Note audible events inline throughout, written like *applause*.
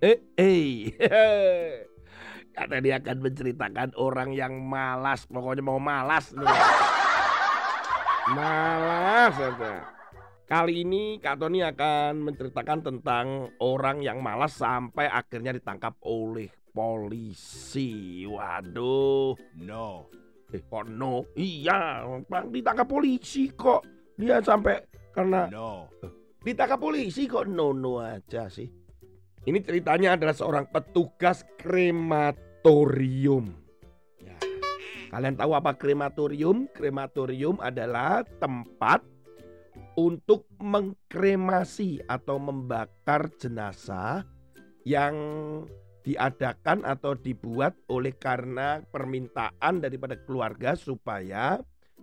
Eh, eh. *laughs* Kata dia akan menceritakan orang yang malas, pokoknya mau malas. *laughs* Malas saja. Kali ini Kak Tony akan menceritakan tentang orang yang malas sampai akhirnya ditangkap oleh polisi. Waduh. No. Eh kok no? Iya, Bang ditangkap polisi kok. Dia sampai karena No. ditangkap polisi kok no no aja sih. Ini ceritanya adalah seorang petugas krematorium. Ya. Kalian tahu apa krematorium? Krematorium adalah tempat untuk mengkremasi atau membakar jenazah yang diadakan atau dibuat oleh karena permintaan daripada keluarga supaya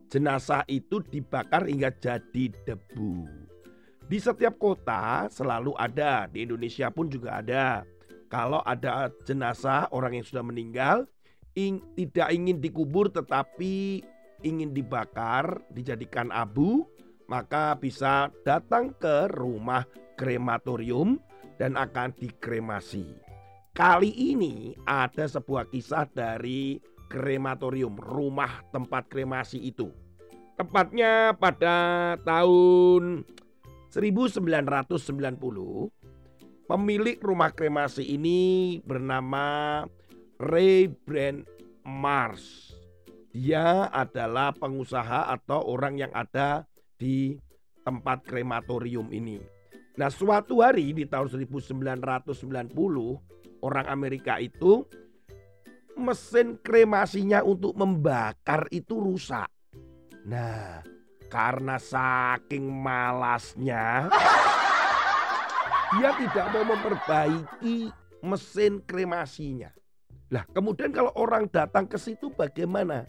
jenazah itu dibakar hingga jadi debu. Di setiap kota selalu ada, di Indonesia pun juga ada. Kalau ada jenazah orang yang sudah meninggal, ing- tidak ingin dikubur tetapi ingin dibakar, dijadikan abu, maka bisa datang ke rumah krematorium dan akan dikremasi. Kali ini ada sebuah kisah dari krematorium, rumah tempat kremasi itu. Tepatnya pada tahun 1990, pemilik rumah kremasi ini bernama Ray Brand Mars. Dia adalah pengusaha atau orang yang ada di tempat krematorium ini. Nah, suatu hari di tahun 1990, orang Amerika itu mesin kremasinya untuk membakar itu rusak. Nah, karena saking malasnya, *laughs* dia tidak mau memperbaiki mesin kremasinya. Lah, kemudian kalau orang datang ke situ bagaimana?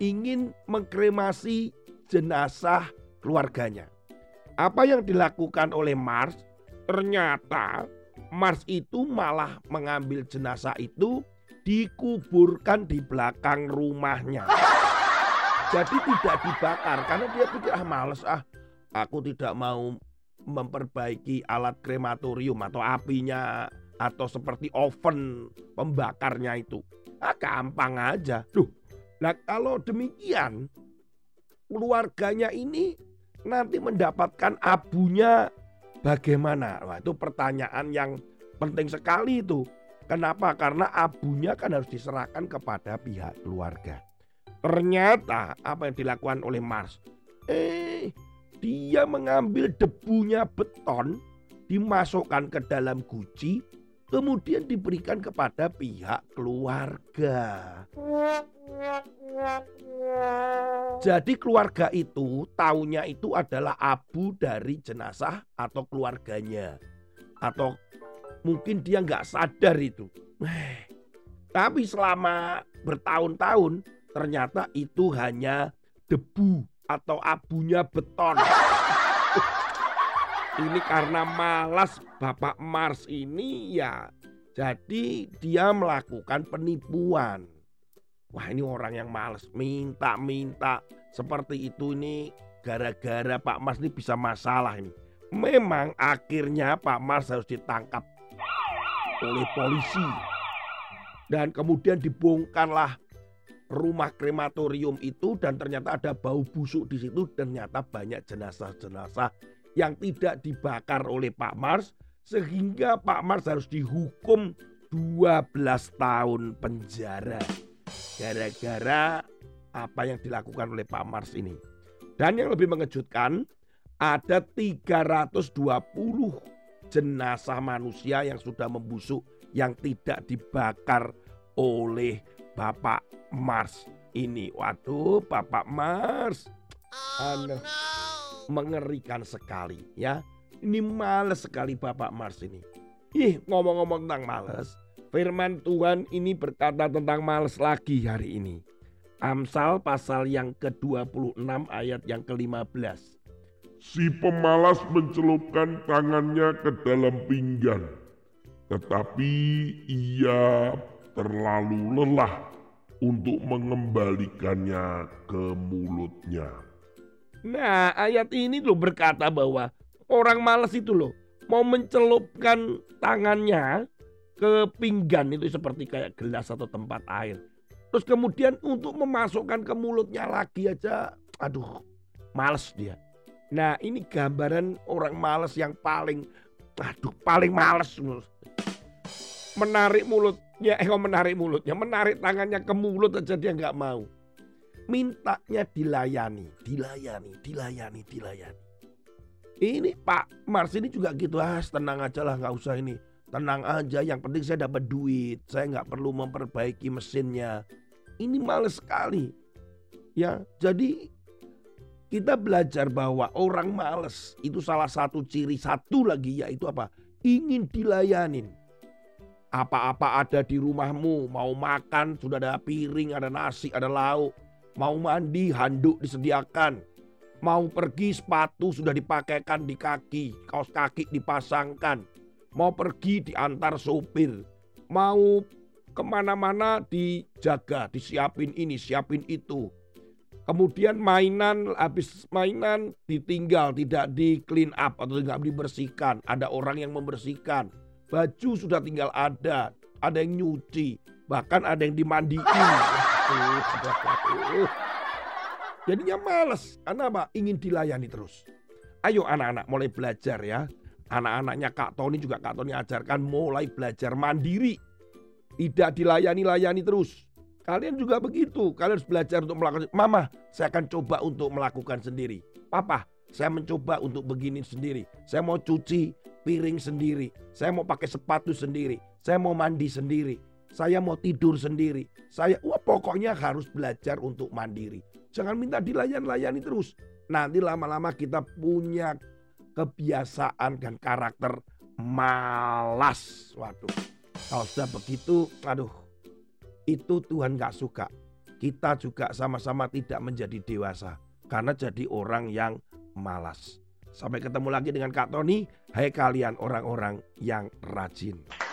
Ingin mengkremasi jenazah keluarganya. Apa yang dilakukan oleh Mars? Ternyata Mars itu malah mengambil jenazah itu dikuburkan di belakang rumahnya. *laughs* Jadi tidak dibakar karena dia pikir ah males ah aku tidak mau memperbaiki alat krematorium atau apinya atau seperti oven pembakarnya itu. Ah gampang aja. Duh, nah kalau demikian keluarganya ini nanti mendapatkan abunya bagaimana? Wah, itu pertanyaan yang penting sekali itu. Kenapa? Karena abunya kan harus diserahkan kepada pihak keluarga. Ternyata apa yang dilakukan oleh Mars? Eh, dia mengambil debunya beton, dimasukkan ke dalam guci, kemudian diberikan kepada pihak keluarga. Jadi keluarga itu taunya itu adalah abu dari jenazah atau keluarganya. Atau mungkin dia nggak sadar itu. Eh, Tapi selama bertahun-tahun ternyata itu hanya debu atau abunya beton. *laughs* Ini karena malas Bapak Mars ini ya jadi dia melakukan penipuan. Wah ini orang yang males minta-minta seperti itu ini gara-gara Pak Mars ini bisa masalah ini. Memang akhirnya Pak Mars harus ditangkap oleh polisi. Dan kemudian dibongkarlah rumah krematorium itu dan ternyata ada bau busuk di situ ternyata banyak jenazah-jenazah yang tidak dibakar oleh Pak Mars sehingga Pak Mars harus dihukum 12 tahun penjara gara-gara apa yang dilakukan oleh Pak Mars ini. Dan yang lebih mengejutkan ada 320 jenazah manusia yang sudah membusuk yang tidak dibakar oleh Bapak Mars ini. Waduh, Bapak Mars. Aduh, mengerikan sekali ya. Ini males sekali Bapak Mars ini. Ih, ngomong-ngomong tentang males. Firman Tuhan ini berkata tentang males lagi hari ini. Amsal pasal yang ke-26 ayat yang ke-15. Si pemalas mencelupkan tangannya ke dalam pinggan, tetapi ia terlalu lelah untuk mengembalikannya ke mulutnya. Nah, ayat ini loh berkata bahwa orang malas itu loh mau mencelupkan tangannya ke pinggan itu seperti kayak gelas atau tempat air. Terus kemudian untuk memasukkan ke mulutnya lagi aja, aduh, males dia. Nah ini gambaran orang males yang paling, aduh paling males. Menarik mulutnya, eh menarik mulutnya, menarik tangannya ke mulut aja dia nggak mau. Mintanya dilayani, dilayani, dilayani, dilayani. Ini Pak Mars ini juga gitu, ah tenang aja lah nggak usah ini Tenang aja, yang penting saya dapat duit. Saya nggak perlu memperbaiki mesinnya. Ini males sekali. Ya, jadi kita belajar bahwa orang males itu salah satu ciri satu lagi yaitu apa? Ingin dilayanin. Apa-apa ada di rumahmu, mau makan sudah ada piring, ada nasi, ada lauk. Mau mandi, handuk disediakan. Mau pergi sepatu sudah dipakaikan di kaki, kaos kaki dipasangkan mau pergi diantar sopir, mau ke mana-mana dijaga, disiapin ini, siapin itu. Kemudian mainan, habis mainan ditinggal, tidak di clean up atau tidak dibersihkan. Ada orang yang membersihkan. Baju sudah tinggal ada, ada yang nyuci, bahkan ada yang dimandiin. *laughs* Jadinya males, karena apa? Ingin dilayani terus. Ayo anak-anak mulai belajar ya. Anak-anaknya Kak Tony juga Kak Tony ajarkan mulai belajar mandiri. Tidak dilayani-layani terus. Kalian juga begitu. Kalian harus belajar untuk melakukan. Mama, saya akan coba untuk melakukan sendiri. Papa, saya mencoba untuk begini sendiri. Saya mau cuci piring sendiri. Saya mau pakai sepatu sendiri. Saya mau mandi sendiri. Saya mau tidur sendiri. Saya wah pokoknya harus belajar untuk mandiri. Jangan minta dilayani-layani terus. Nanti lama-lama kita punya kebiasaan dan karakter malas. Waduh, kalau sudah begitu, aduh, itu Tuhan gak suka. Kita juga sama-sama tidak menjadi dewasa karena jadi orang yang malas. Sampai ketemu lagi dengan Kak Tony. Hai kalian orang-orang yang rajin.